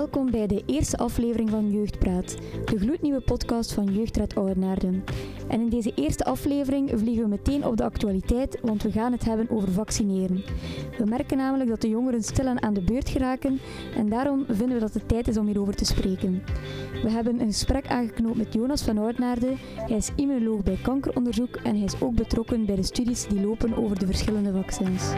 Welkom bij de eerste aflevering van Jeugdpraat, de gloednieuwe podcast van Jeugdraad Oudenaarde. En in deze eerste aflevering vliegen we meteen op de actualiteit, want we gaan het hebben over vaccineren. We merken namelijk dat de jongeren stilaan aan de beurt geraken en daarom vinden we dat het tijd is om hierover te spreken. We hebben een gesprek aangeknoopt met Jonas van Oudenaarde. Hij is immunoloog bij kankeronderzoek en hij is ook betrokken bij de studies die lopen over de verschillende vaccins.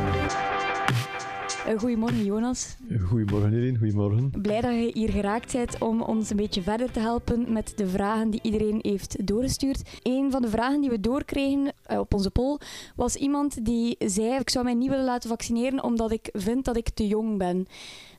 Uh, goedemorgen Jonas. Goedemorgen Irene, goedemorgen. Blij dat je hier geraakt bent om ons een beetje verder te helpen met de vragen die iedereen heeft doorgestuurd. Een van de vragen die we doorkregen uh, op onze poll was iemand die zei ik zou mij niet willen laten vaccineren omdat ik vind dat ik te jong ben.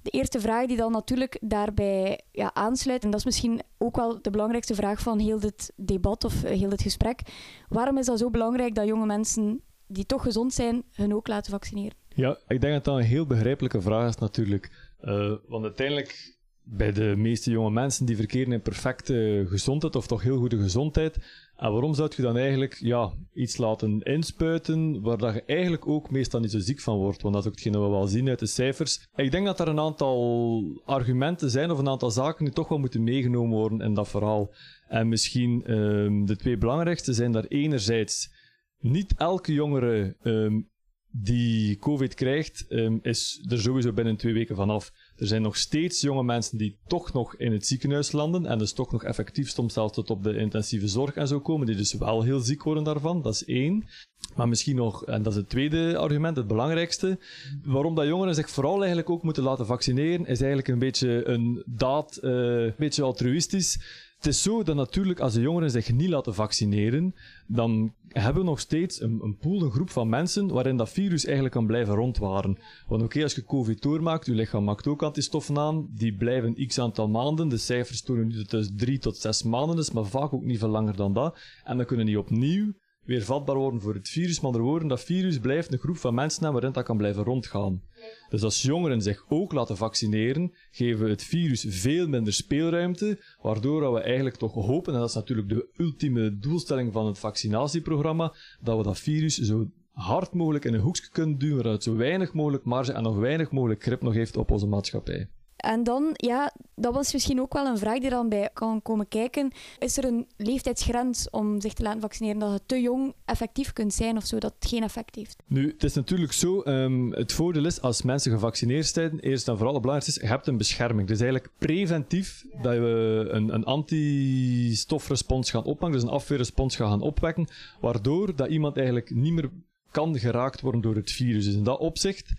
De eerste vraag die dan natuurlijk daarbij ja, aansluit, en dat is misschien ook wel de belangrijkste vraag van heel dit debat of heel dit gesprek. Waarom is dat zo belangrijk dat jonge mensen die toch gezond zijn, hun ook laten vaccineren? Ja, ik denk dat dat een heel begrijpelijke vraag is natuurlijk. Uh, want uiteindelijk, bij de meeste jonge mensen die verkeren in perfecte gezondheid, of toch heel goede gezondheid, en waarom zou je dan eigenlijk ja, iets laten inspuiten waar dat je eigenlijk ook meestal niet zo ziek van wordt? Want dat is ook hetgeen we wel zien uit de cijfers. Ik denk dat er een aantal argumenten zijn of een aantal zaken die toch wel moeten meegenomen worden in dat verhaal. En misschien um, de twee belangrijkste zijn daar enerzijds niet elke jongere um, die COVID krijgt, um, is er sowieso binnen twee weken vanaf. Er zijn nog steeds jonge mensen die toch nog in het ziekenhuis landen en dus toch nog effectief soms zelfs tot op de intensieve zorg en zo komen, die dus wel heel ziek worden daarvan. Dat is één. Maar misschien nog, en dat is het tweede argument, het belangrijkste, waarom dat jongeren zich vooral eigenlijk ook moeten laten vaccineren, is eigenlijk een beetje een daad, uh, een beetje altruïstisch. Het is zo dat natuurlijk als de jongeren zich niet laten vaccineren, dan hebben we nog steeds een, een pool, een groep van mensen waarin dat virus eigenlijk kan blijven rondwaren. Want oké, als je COVID doormaakt, je lichaam maakt ook antistoffen aan, die blijven x aantal maanden. De cijfers tonen nu dat het dus drie tot zes maanden is, maar vaak ook niet veel langer dan dat. En dan kunnen die opnieuw weer vatbaar worden voor het virus. Maar andere woorden, dat virus blijft een groep van mensen hebben waarin dat kan blijven rondgaan. Dus als jongeren zich ook laten vaccineren, geven we het virus veel minder speelruimte, waardoor we eigenlijk toch hopen, en dat is natuurlijk de ultieme doelstelling van het vaccinatieprogramma, dat we dat virus zo hard mogelijk in een hoekje kunnen duwen, het zo weinig mogelijk marge en nog weinig mogelijk grip nog heeft op onze maatschappij. En dan, ja, dat was misschien ook wel een vraag die dan bij kan komen kijken. Is er een leeftijdsgrens om zich te laten vaccineren dat je te jong effectief kunt zijn of zo, dat het geen effect heeft? Nu, het is natuurlijk zo, um, het voordeel is als mensen gevaccineerd zijn, eerst en vooral het belangrijkste is, je hebt een bescherming. Dus eigenlijk preventief dat we een, een antistofrespons gaan oppakken, dus een afweerrespons gaan opwekken, waardoor dat iemand eigenlijk niet meer kan geraakt worden door het virus. Dus in dat opzicht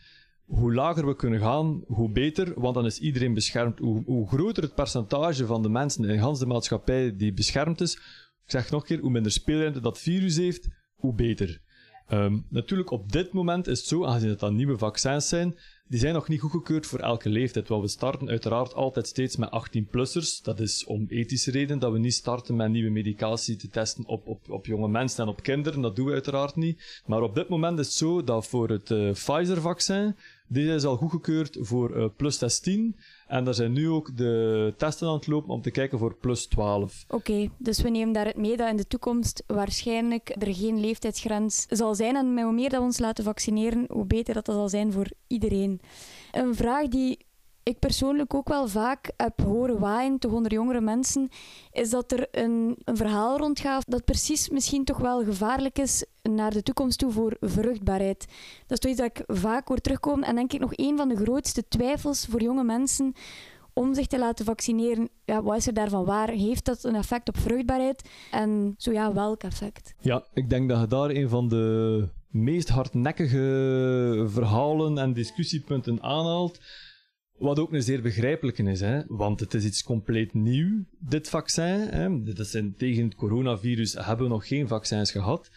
hoe lager we kunnen gaan, hoe beter, want dan is iedereen beschermd. Hoe, hoe groter het percentage van de mensen in de maatschappij die beschermd is, ik zeg nog een keer, hoe minder speelruimte dat virus heeft, hoe beter. Um, natuurlijk, op dit moment is het zo, aangezien het dan nieuwe vaccins zijn, die zijn nog niet goedgekeurd voor elke leeftijd. Want we starten uiteraard altijd steeds met 18-plussers. Dat is om ethische redenen dat we niet starten met nieuwe medicatie te testen op, op, op jonge mensen en op kinderen. Dat doen we uiteraard niet. Maar op dit moment is het zo dat voor het uh, Pfizer-vaccin, dit is al goedgekeurd voor uh, plus 16. En daar zijn nu ook de testen aan het lopen om te kijken voor plus 12. Oké, dus we nemen daaruit mee dat in de toekomst waarschijnlijk er geen leeftijdsgrens zal zijn. En hoe meer dat we ons laten vaccineren, hoe beter dat, dat zal zijn voor iedereen. Een vraag die ik persoonlijk ook wel vaak heb horen waaien, toch onder jongere mensen, is dat er een, een verhaal rondgaat dat precies misschien toch wel gevaarlijk is naar de toekomst toe voor vruchtbaarheid. Dat is toch iets dat ik vaak hoor terugkomen en denk ik nog een van de grootste twijfels voor jonge mensen om zich te laten vaccineren. Ja, wat is er daarvan waar? Heeft dat een effect op vruchtbaarheid? En zo ja, welk effect? Ja, ik denk dat je daar een van de meest hardnekkige verhalen en discussiepunten aanhaalt. Wat ook een zeer begrijpelijke is, hè? want het is iets compleet nieuw, dit vaccin. Hè? Dit is tegen het coronavirus hebben we nog geen vaccins gehad.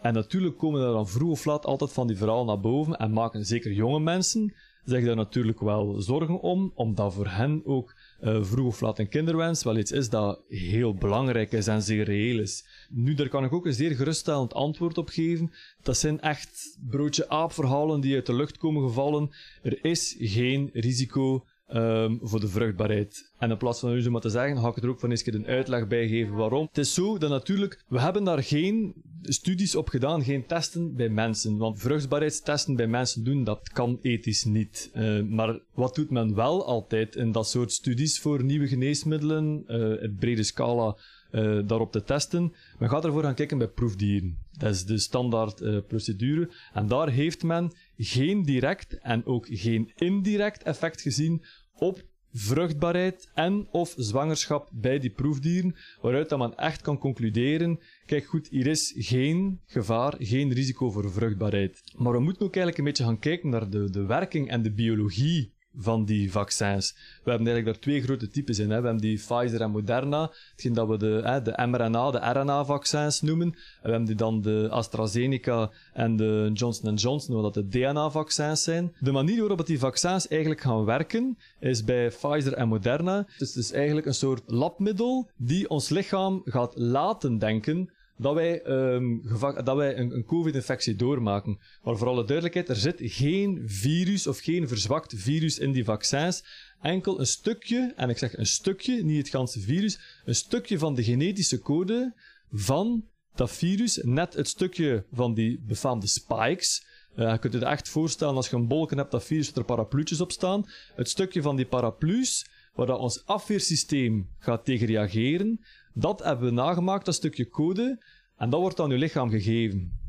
En natuurlijk komen er dan vroeg of laat altijd van die verhalen naar boven en maken zeker jonge mensen zich daar natuurlijk wel zorgen om, omdat voor hen ook uh, vroeg of laat een kinderwens wel iets is dat heel belangrijk is en zeer reëel is. Nu, daar kan ik ook een zeer geruststellend antwoord op geven. Dat zijn echt broodje aapverhalen die uit de lucht komen gevallen. Er is geen risico um, voor de vruchtbaarheid. En in plaats van nu zo maar te zeggen, ga ik er ook van eens een uitleg bij geven waarom. Het is zo dat natuurlijk, we hebben daar geen studies op gedaan, geen testen bij mensen. Want vruchtbaarheidstesten bij mensen doen, dat kan ethisch niet. Uh, maar wat doet men wel altijd in dat soort studies voor nieuwe geneesmiddelen, uh, in brede scala uh, daarop te testen? Men gaat ervoor gaan kijken bij proefdieren. Dat is de standaard uh, procedure. En daar heeft men geen direct en ook geen indirect effect gezien op vruchtbaarheid en of zwangerschap bij die proefdieren, waaruit dat men echt kan concluderen, kijk goed, hier is geen gevaar, geen risico voor vruchtbaarheid. Maar we moeten ook eigenlijk een beetje gaan kijken naar de, de werking en de biologie van die vaccins. We hebben eigenlijk daar twee grote types in. Hè. We hebben die Pfizer en Moderna, hetgeen dat we de, hè, de mRNA, de RNA-vaccins noemen. En we hebben die dan de AstraZeneca en de Johnson Johnson, wat de DNA-vaccins zijn. De manier waarop die vaccins eigenlijk gaan werken, is bij Pfizer en Moderna. Het is dus eigenlijk een soort labmiddel die ons lichaam gaat laten denken dat wij, um, dat wij een, een COVID-infectie doormaken. Maar voor alle duidelijkheid, er zit geen virus of geen verzwakt virus in die vaccins. Enkel een stukje, en ik zeg een stukje, niet het ganse virus, een stukje van de genetische code van dat virus, net het stukje van die befaamde spikes. Uh, je kunt je het echt voorstellen als je een bolken hebt dat virus dat er parapluutjes op staan. Het stukje van die paraplu's, waar dat ons afweersysteem gaat tegen reageren, dat hebben we nagemaakt, dat stukje code, en dat wordt aan uw lichaam gegeven.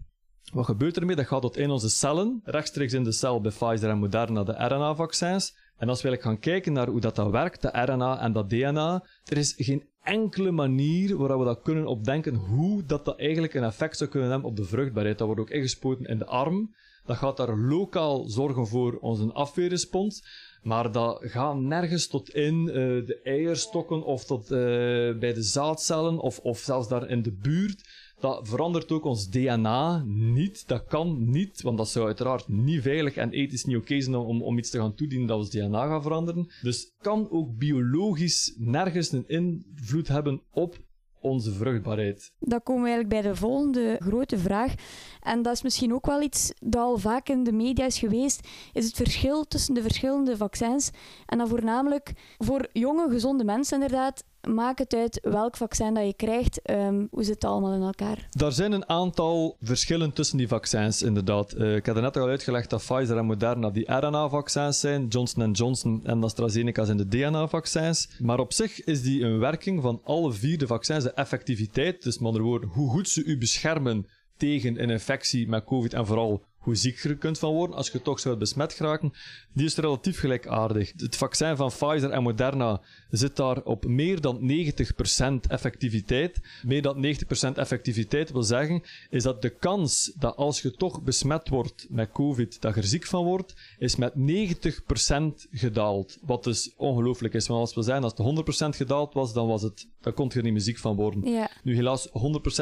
Wat gebeurt ermee? Dat gaat tot in onze cellen, rechtstreeks in de cel bij Pfizer en Moderna, de RNA-vaccins. En als we gaan kijken naar hoe dat, dat werkt, de RNA en dat DNA, er is geen enkele manier waarop we dat kunnen opdenken hoe dat, dat eigenlijk een effect zou kunnen hebben op de vruchtbaarheid. Dat wordt ook ingespoten in de arm. Dat gaat daar lokaal zorgen voor onze afweerrespons. Maar dat gaat nergens tot in uh, de eierstokken of tot uh, bij de zaadcellen of, of zelfs daar in de buurt. Dat verandert ook ons DNA niet. Dat kan niet, want dat zou uiteraard niet veilig en ethisch niet oké zijn om, om iets te gaan toedienen dat ons DNA gaat veranderen. Dus kan ook biologisch nergens een invloed hebben op onze vruchtbaarheid. Dan komen we eigenlijk bij de volgende grote vraag. En dat is misschien ook wel iets dat al vaak in de media is geweest, is het verschil tussen de verschillende vaccins. En dan voornamelijk voor jonge, gezonde mensen inderdaad, maakt het uit welk vaccin dat je krijgt. Um, hoe zit het allemaal in elkaar? Er zijn een aantal verschillen tussen die vaccins, inderdaad. Uh, ik heb er net al uitgelegd dat Pfizer en Moderna die RNA-vaccins zijn, Johnson Johnson en AstraZeneca zijn de DNA-vaccins. Maar op zich is die een werking van alle vier de vaccins, de effectiviteit, dus met andere woorden, hoe goed ze u beschermen tegen een infectie met COVID en vooral hoe zieker je kunt van worden als je toch zou besmet geraken, die is relatief gelijkaardig. Het vaccin van Pfizer en Moderna zit daar op meer dan 90% effectiviteit. Meer dan 90% effectiviteit wil zeggen, is dat de kans dat als je toch besmet wordt met COVID, dat je er ziek van wordt, is met 90% gedaald. Wat dus ongelooflijk is. Want als we zijn, als het 100% gedaald was, dan was het, dan kon je er niet meer ziek van worden. Ja. Nu helaas 100%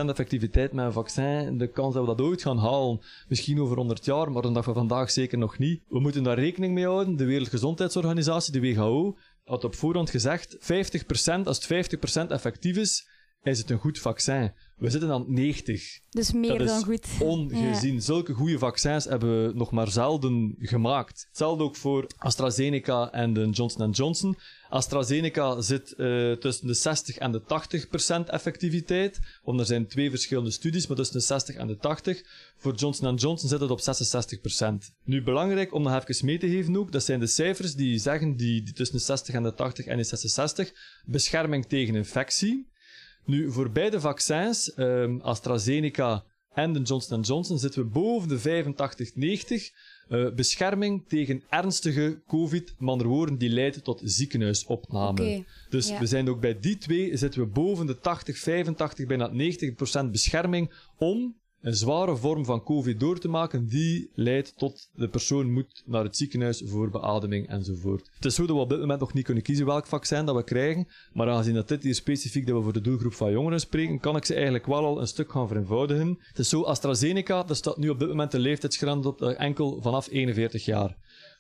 effectiviteit met een vaccin, de kans dat we dat ooit gaan halen, misschien over 100 jaar, maar dan dat we vandaag zeker nog niet. We moeten daar rekening mee houden. De Wereldgezondheidsorganisatie, de WHO, had op voorhand gezegd, 50%, als het 50% effectief is, is het een goed vaccin. We zitten aan 90. Dus meer dat dan is goed. Ongezien. Zulke goede vaccins hebben we nog maar zelden gemaakt. Hetzelfde ook voor AstraZeneca en de Johnson Johnson. AstraZeneca zit uh, tussen de 60 en de 80 procent effectiviteit. Want er zijn twee verschillende studies, maar tussen de 60 en de 80. Voor Johnson Johnson zit het op 66 procent. Nu belangrijk om nog even mee te geven ook, dat zijn de cijfers die zeggen die, die tussen de 60 en de 80 en de 66 bescherming tegen infectie. Nu, voor beide vaccins, um, AstraZeneca en de Johnson Johnson, zitten we boven de 85, 90. Uh, bescherming tegen ernstige COVID, met andere woorden, die leidt tot ziekenhuisopname. Okay. Dus Ja. we zijn ook bij die twee, zitten we boven de 80, 85, bijna 90% bescherming om een zware vorm van COVID door te maken, die leidt tot de persoon moet naar het ziekenhuis voor beademing enzovoort. Het is zo dat we op dit moment nog niet kunnen kiezen welk vaccin dat we krijgen, maar aangezien dat dit hier specifiek dat we voor de doelgroep van jongeren spreken, kan ik ze eigenlijk wel al een stuk gaan vereenvoudigen. Het is zo, AstraZeneca, daar staat nu op dit moment de leeftijdsgrens op eh, enkel vanaf 41 jaar.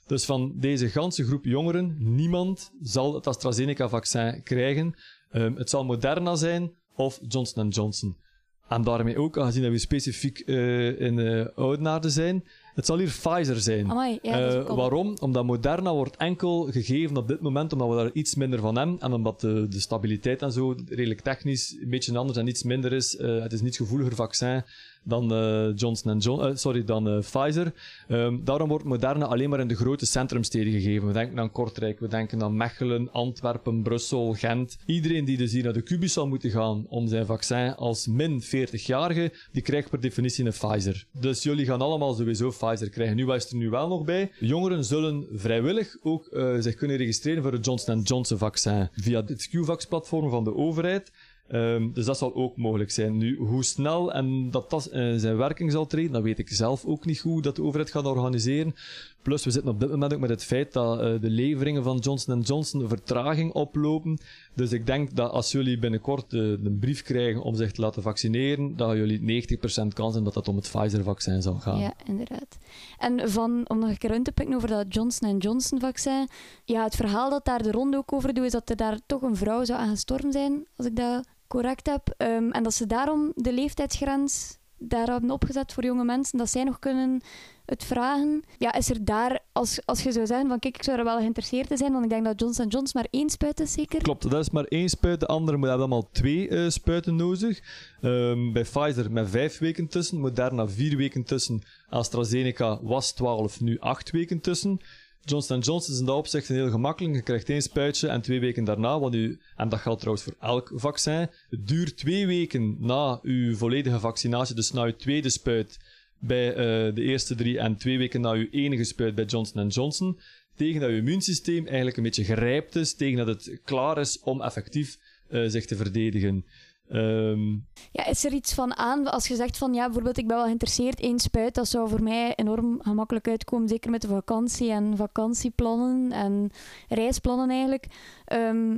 Dus van deze ganse groep jongeren, niemand zal het AstraZeneca-vaccin krijgen. Um, het zal Moderna zijn of Johnson Johnson. En daarmee ook, aangezien dat we specifiek uh, in uh, Oudenaarde zijn, Het zal hier Pfizer zijn. Amai, ja, Eh, waarom? Omdat Moderna wordt enkel gegeven op dit moment, omdat we daar iets minder van hebben. En omdat de, de stabiliteit en zo redelijk technisch een beetje anders en iets minder is. Eh, het is niet gevoeliger vaccin dan eh, Johnson Johnson, eh, sorry, dan eh, Pfizer. Ehm, daarom wordt Moderna alleen maar in de grote centrumsteden gegeven. We denken aan Kortrijk, we denken aan Mechelen, Antwerpen, Brussel, Gent. Iedereen die dus hier naar de kubus zal moeten gaan om zijn vaccin als min 40-jarige, die krijgt per definitie een Pfizer. Dus jullie gaan allemaal sowieso Pfizer krijgen. Nu was er nu wel nog bij. Jongeren zullen vrijwillig ook zich kunnen registreren voor het Johnson Johnson vaccin via het QVAX-platform van de overheid. Ehm, dus dat zal ook mogelijk zijn. Nu, hoe snel en dat dat in zijn werking zal treden, dat weet ik zelf ook niet goed dat de overheid gaat organiseren. Plus, we zitten op dit moment ook met het feit dat eh, de leveringen van Johnson Johnson vertraging oplopen. Dus ik denk dat als jullie binnenkort eh, een brief krijgen om zich te laten vaccineren, dat jullie 90% kans hebben dat het om het Pfizer-vaccin zal gaan. Ja, inderdaad. En van, om nog een keer in te pikken over dat Johnson Johnson vaccin. Ja, het verhaal dat daar de ronde ook over doet, is dat er daar toch een vrouw zou aan gestorven zijn, als ik dat correct heb. Ehm, en dat ze daarom de leeftijdsgrens daar hebben opgezet voor jonge mensen, dat zij nog kunnen het vragen. Ja, is er daar, als, als je zou zeggen van kijk, ik zou er wel geïnteresseerd in zijn, want ik denk dat Johnson Johnson maar één spuit is, zeker? Klopt, dat is maar één spuit. De andere moet hebben allemaal twee eh, spuiten nodig. Ehm, bij Pfizer met vijf weken tussen, Moderna vier weken tussen. AstraZeneca was 12, nu acht weken tussen. Johnson Johnson is in dat opzicht heel gemakkelijk. Je krijgt één spuitje en twee weken daarna, want u, en dat geldt trouwens voor elk vaccin, het duurt twee weken na uw volledige vaccinatie, dus na uw tweede spuit bij eh, de eerste drie en twee weken na uw enige spuit bij Johnson Johnson, tegen dat uw immuunsysteem eigenlijk een beetje gerijpt is, tegen dat het klaar is om effectief eh, zich te verdedigen. Ehm, Ja, is er iets van aan, als je zegt van ja, bijvoorbeeld ik ben wel geïnteresseerd, één spuit, dat zou voor mij enorm gemakkelijk uitkomen, zeker met de vakantie en vakantieplannen en reisplannen eigenlijk. Ehm,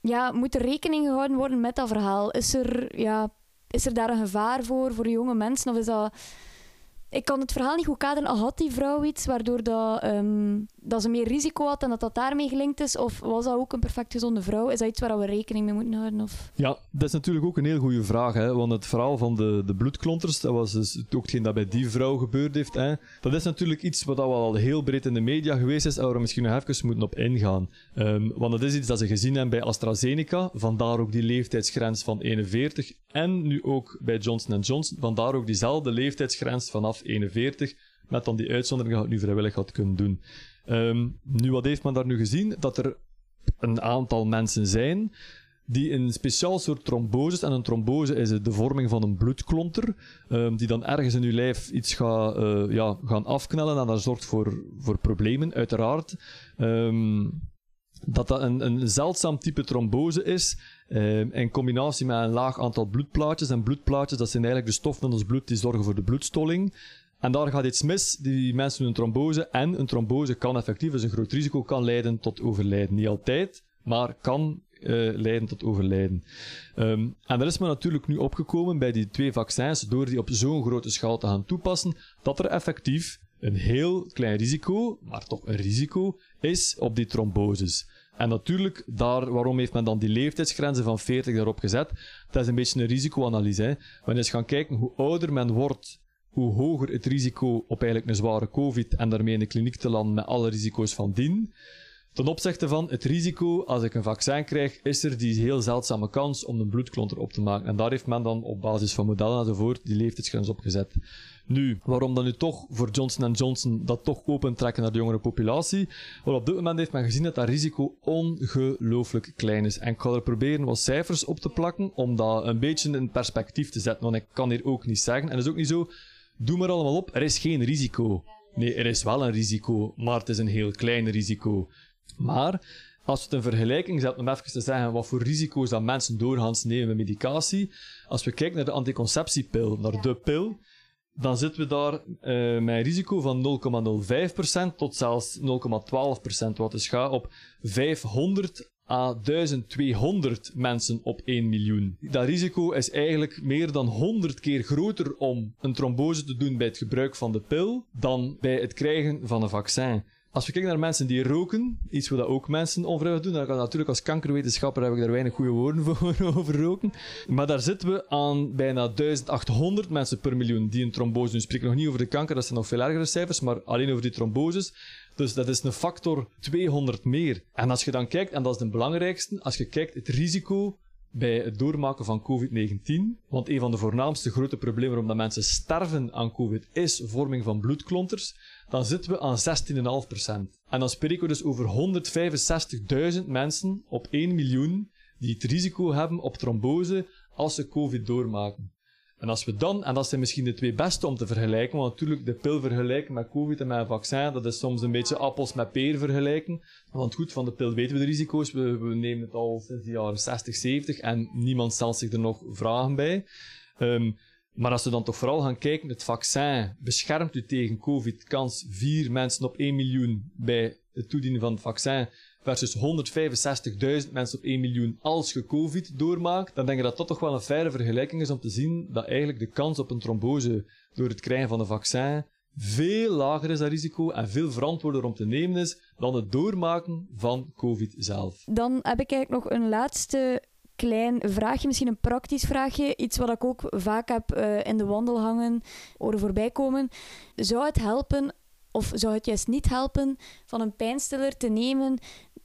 ja, moet er rekening gehouden worden met dat verhaal? Is er, ja, is er daar een gevaar voor, voor jonge mensen? Of is dat... Ik kan het verhaal niet goed kaderen. Al had die vrouw iets waardoor dat, ehm, dat ze meer risico had en dat dat daarmee gelinkt is? Of was dat ook een perfect gezonde vrouw? Is dat iets waar we rekening mee moeten houden? Of... Ja, dat is natuurlijk ook een heel goede vraag. Hè? Want het verhaal van de, de bloedklonters, dat was dus ook hetgeen dat bij die vrouw gebeurd heeft. Hè? Dat is natuurlijk iets wat al heel breed in de media geweest is, en waar we misschien nog even moeten op ingaan. Ehm, want dat is iets dat ze gezien hebben bij AstraZeneca, vandaar ook die leeftijdsgrens van 41. En nu ook bij Johnson Johnson, vandaar ook diezelfde leeftijdsgrens vanaf 41, met dan die uitzondering dat je het nu vrijwillig had kunnen doen. Ehm, nu, wat heeft men daar nu gezien? Dat er een aantal mensen zijn die een speciaal soort tromboses, en een trombose is de vorming van een bloedklonter, ehm, die dan ergens in uw lijf iets gaat eh, ja, gaan afknellen en dat zorgt voor, voor problemen, uiteraard. Ehm, dat dat een, een zeldzaam type trombose is, in combinatie met een laag aantal bloedplaatjes. En bloedplaatjes, dat zijn eigenlijk de stoffen in ons bloed die zorgen voor de bloedstolling. En daar gaat iets mis, die mensen een trombose. En een trombose kan effectief, dus een groot risico, kan leiden tot overlijden. Niet altijd, maar kan eh, leiden tot overlijden. Ehm, en daar is men natuurlijk nu opgekomen bij die twee vaccins, door die op zo'n grote schaal te gaan toepassen, dat er effectief een heel klein risico, maar toch een risico, is op die tromboses. En natuurlijk, daar, waarom heeft men dan die leeftijdsgrenzen van 40 daarop gezet? Dat is een beetje een risicoanalyse. Hè? Wanneer je gaat kijken hoe ouder men wordt, hoe hoger het risico op eigenlijk een zware COVID en daarmee in de kliniek te landen met alle risico's van dien. Ten opzichte van het risico, als ik een vaccin krijg, is er die heel zeldzame kans om een bloedklonter op te maken. En daar heeft men dan op basis van modellen enzovoort die leeftijdsgrens op gezet. Nu, waarom dan nu toch voor Johnson Johnson dat toch opentrekken naar de jongere populatie? Wel, op dit moment heeft men gezien dat dat risico ongelooflijk klein is. En ik ga er proberen wat cijfers op te plakken, om dat een beetje in perspectief te zetten. Want ik kan hier ook niet zeggen, en het is ook niet zo, doe maar allemaal op, er is geen risico. Nee, er is wel een risico, maar het is een heel klein risico. Maar als we het in vergelijking zetten, om even te zeggen wat voor risico's dat mensen doorgaans nemen met medicatie, als we kijken naar de anticonceptiepil, naar de pil, dan zitten we daar eh, met een risico van 0,05% tot zelfs 0,12%, wat dus gaat op 500 à 1200 mensen op 1 miljoen. Dat risico is eigenlijk meer dan 100 keer groter om een trombose te doen bij het gebruik van de pil dan bij het krijgen van een vaccin. Als we kijken naar mensen die roken, iets wat ook mensen onvrijwillig doen, dan kan natuurlijk als kankerwetenschapper heb ik daar weinig goede woorden voor over roken. Maar daar zitten we aan bijna 1800 mensen per miljoen die een trombose doen. We spreken nog niet over de kanker, dat zijn nog veel ergere cijfers, maar alleen over die tromboses. Dus dat is een factor 200 meer. En als je dan kijkt, en dat is de belangrijkste, als je kijkt het risico bij het doormaken van COVID-19. Want een van de voornaamste grote problemen waarom mensen sterven aan COVID is vorming van bloedklonters. Dan zitten we aan 16,5%. En dan spreken we dus over 165.000 mensen op 1 miljoen die het risico hebben op trombose als ze COVID doormaken. En als we dan, en dat zijn misschien de twee beste om te vergelijken, want natuurlijk de pil vergelijken met COVID en met een vaccin, dat is soms een beetje appels met peer vergelijken. Want goed, van de pil weten we de risico's, we, we nemen het al sinds de jaren 60, 70 en niemand stelt zich er nog vragen bij. Um, maar als we dan toch vooral gaan kijken, het vaccin beschermt u tegen COVID, kans 4 mensen op 1 miljoen bij het toedienen van het vaccin versus 165.000 mensen op 1 miljoen als je COVID doormaakt, dan denk ik dat dat toch wel een faire vergelijking is om te zien dat eigenlijk de kans op een trombose door het krijgen van een vaccin veel lager is dat risico en veel verantwoorder om te nemen is dan het doormaken van COVID zelf. Dan heb ik eigenlijk nog een laatste klein vraagje, misschien een praktisch vraagje. Iets wat ik ook vaak heb uh, in de wandelhangen horen voorbij komen. Zou het helpen, of zou het juist niet helpen, van een pijnstiller te nemen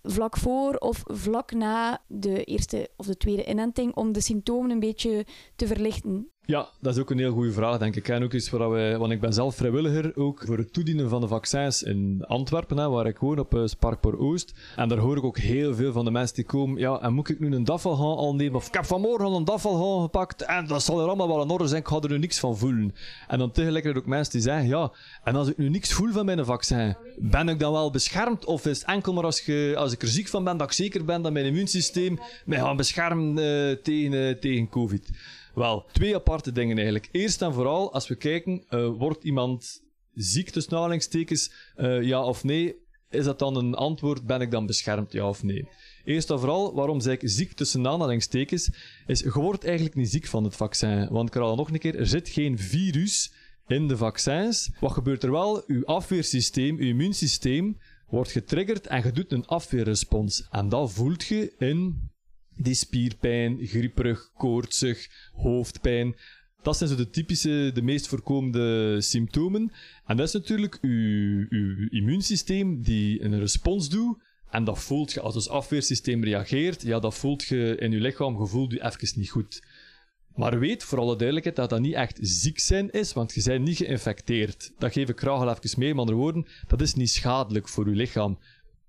vlak voor of vlak na de eerste of de tweede inenting om de symptomen een beetje te verlichten? Ja, dat is ook een heel goede vraag, denk ik. En ook iets waar wij, want ik ben zelf vrijwilliger ook voor het toedienen van de vaccins in Antwerpen, hè, waar ik woon, op uh, Sparkpoor Oost. En daar hoor ik ook heel veel van de mensen die komen. Ja, en moet ik nu een daffelgaan al nemen? Of ik heb vanmorgen een daffelgaan gepakt en dat zal er allemaal wel in orde zijn. Ik ga er nu niks van voelen. En dan tegelijkertijd ook mensen die zeggen, ja, en als ik nu niks voel van mijn vaccin, ben ik dan wel beschermd? Of is het enkel maar als, als ik er ziek van ben, dat ik zeker ben dat mijn immuunsysteem mij gaat beschermen uh, tegen, uh, tegen COVID? Wel, twee aparte dingen eigenlijk. Eerst en vooral, als we kijken, uh, wordt iemand ziek tussen aanhalingstekens, uh, ja of nee? Is dat dan een antwoord, ben ik dan beschermd, ja of nee? Eerst en vooral, waarom zeg ik ziek tussen aanhalingstekens, is je wordt eigenlijk niet ziek van het vaccin. Want ik herhaal nog een keer, er zit geen virus in de vaccins. Wat gebeurt er wel? Uw afweersysteem, uw immuunsysteem, wordt getriggerd en je doet een afweerrespons. En dat voelt je in die spierpijn, grieperig, koortsig, hoofdpijn. Dat zijn zo de typische, de meest voorkomende symptomen. En dat is natuurlijk uw, immuunsysteem die een respons doet. En dat voelt je, als het afweersysteem reageert, ja, dat voelt je in je lichaam, je voelt je even niet goed. Maar weet, voor alle duidelijkheid, dat dat niet echt ziek zijn is, want je bent niet geïnfecteerd. Dat geef ik graag al even mee, met andere woorden, dat is niet schadelijk voor je lichaam.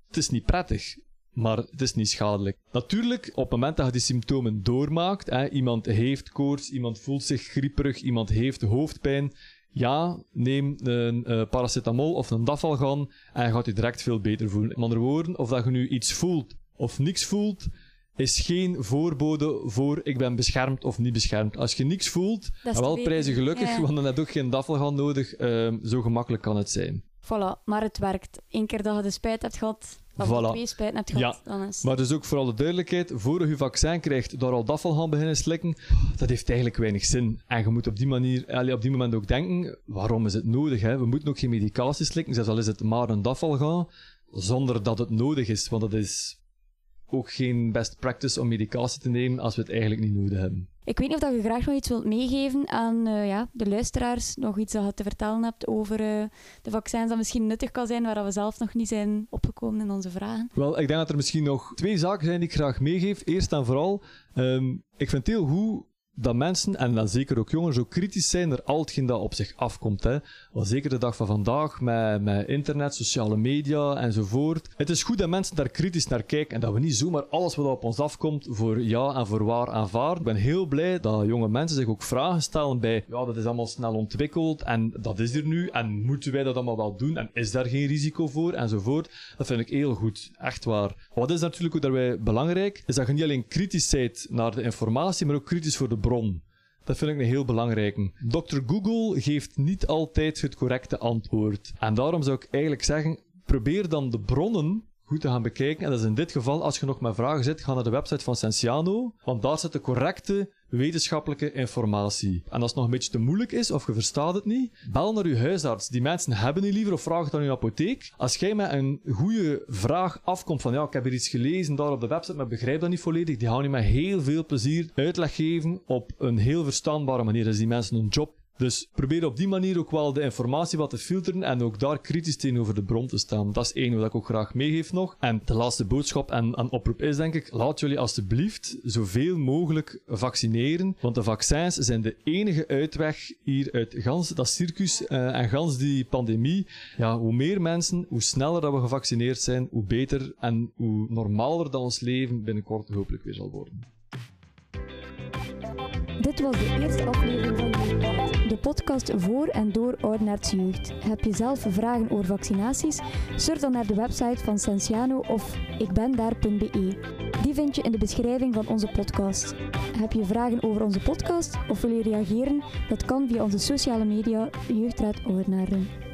Het is niet prettig maar het is niet schadelijk. Natuurlijk, op het moment dat je die symptomen doormaakt, hè, iemand heeft koorts, iemand voelt zich grieperig, iemand heeft hoofdpijn, ja, neem een uh, paracetamol of een dafalgan en je gaat je direct veel beter voelen. Met andere woorden, of dat je nu iets voelt of niks voelt, is geen voorbode voor ik ben beschermd of niet beschermd. Als je niks voelt, wel prijzen gelukkig, want dan heb je ook geen dafalgan nodig. Uh, zo gemakkelijk kan het zijn. Voilà, maar het werkt. Eén keer dat je de spijt hebt gehad, of voilà. twee spijt hebt gehad, ja. dan is Maar dus ook voor alle duidelijkheid, voor je vaccin krijgt, door al dafel gaan beginnen slikken, dat heeft eigenlijk weinig zin. En je moet op die manier, op die moment ook denken, waarom is het nodig? Hè? We moeten ook geen medicatie slikken, zelfs al is het maar een dafel gaan, zonder dat het nodig is. Want dat is ook geen best practice om medicatie te nemen als we het eigenlijk niet nodig hebben. Ik weet niet of je graag nog iets wilt meegeven aan uh, ja, de luisteraars. Nog iets dat je te vertellen hebt over uh, de vaccins dat misschien nuttig kan zijn, waar we zelf nog niet zijn opgekomen in onze vragen. Wel, ik denk dat er misschien nog twee zaken zijn die ik graag meegeef. Eerst en vooral, um, ik vind het heel goed dat mensen, en dan zeker ook jongeren, zo kritisch zijn naar al hetgeen dat op zich afkomt. Hè. Zeker de dag van vandaag, met, met internet, sociale media enzovoort. Het is goed dat mensen daar kritisch naar kijken en dat we niet zomaar alles wat op ons afkomt voor ja en voor waar aanvaarden. Ik ben heel blij dat jonge mensen zich ook vragen stellen bij, ja, dat is allemaal snel ontwikkeld en dat is er nu en moeten wij dat allemaal wel doen en is daar geen risico voor enzovoort. Dat vind ik heel goed, echt waar. Wat is natuurlijk ook daarbij belangrijk, is dat je niet alleen kritisch bent naar de informatie, maar ook kritisch voor de bron. Dat vind ik een heel belangrijke. Dr. Google geeft niet altijd het correcte antwoord. En daarom zou ik eigenlijk zeggen, probeer dan de bronnen goed te gaan bekijken. En dat is in dit geval, als je nog met vragen zit, ga naar de website van Sensiano, want daar zit de correcte wetenschappelijke informatie. En als het nog een beetje te moeilijk is, of je verstaat het niet, bel naar je huisarts. Die mensen hebben niet liever, of vraag het aan je apotheek. Als jij met een goede vraag afkomt van, ja, ik heb hier iets gelezen daar op de website, maar begrijp dat niet volledig, die gaan je met heel veel plezier uitleg geven op een heel verstaanbare manier. Dus die mensen een job dus probeer op die manier ook wel de informatie wat te filteren en ook daar kritisch tegenover de bron te staan. Dat is één wat ik ook graag meegeef nog. En de laatste boodschap en, en oproep is denk ik, laat jullie alstublieft zoveel mogelijk vaccineren, want de vaccins zijn de enige uitweg hier uit gans dat circus uh, en gans die pandemie. Ja, hoe meer mensen, hoe sneller dat we gevaccineerd zijn, hoe beter en hoe normaler dat ons leven binnenkort hopelijk weer zal worden. Dit was de eerste aflevering van Jeugdpad, de podcast voor en door Oudenaards Jeugd. Heb je zelf vragen over vaccinaties? Surf dan naar de website van Sensiano of ikbendaar.be. Die vind je in de beschrijving van onze podcast. Heb je vragen over onze podcast of wil je reageren? Dat kan via onze sociale media Jeugdraad Oudenaarden.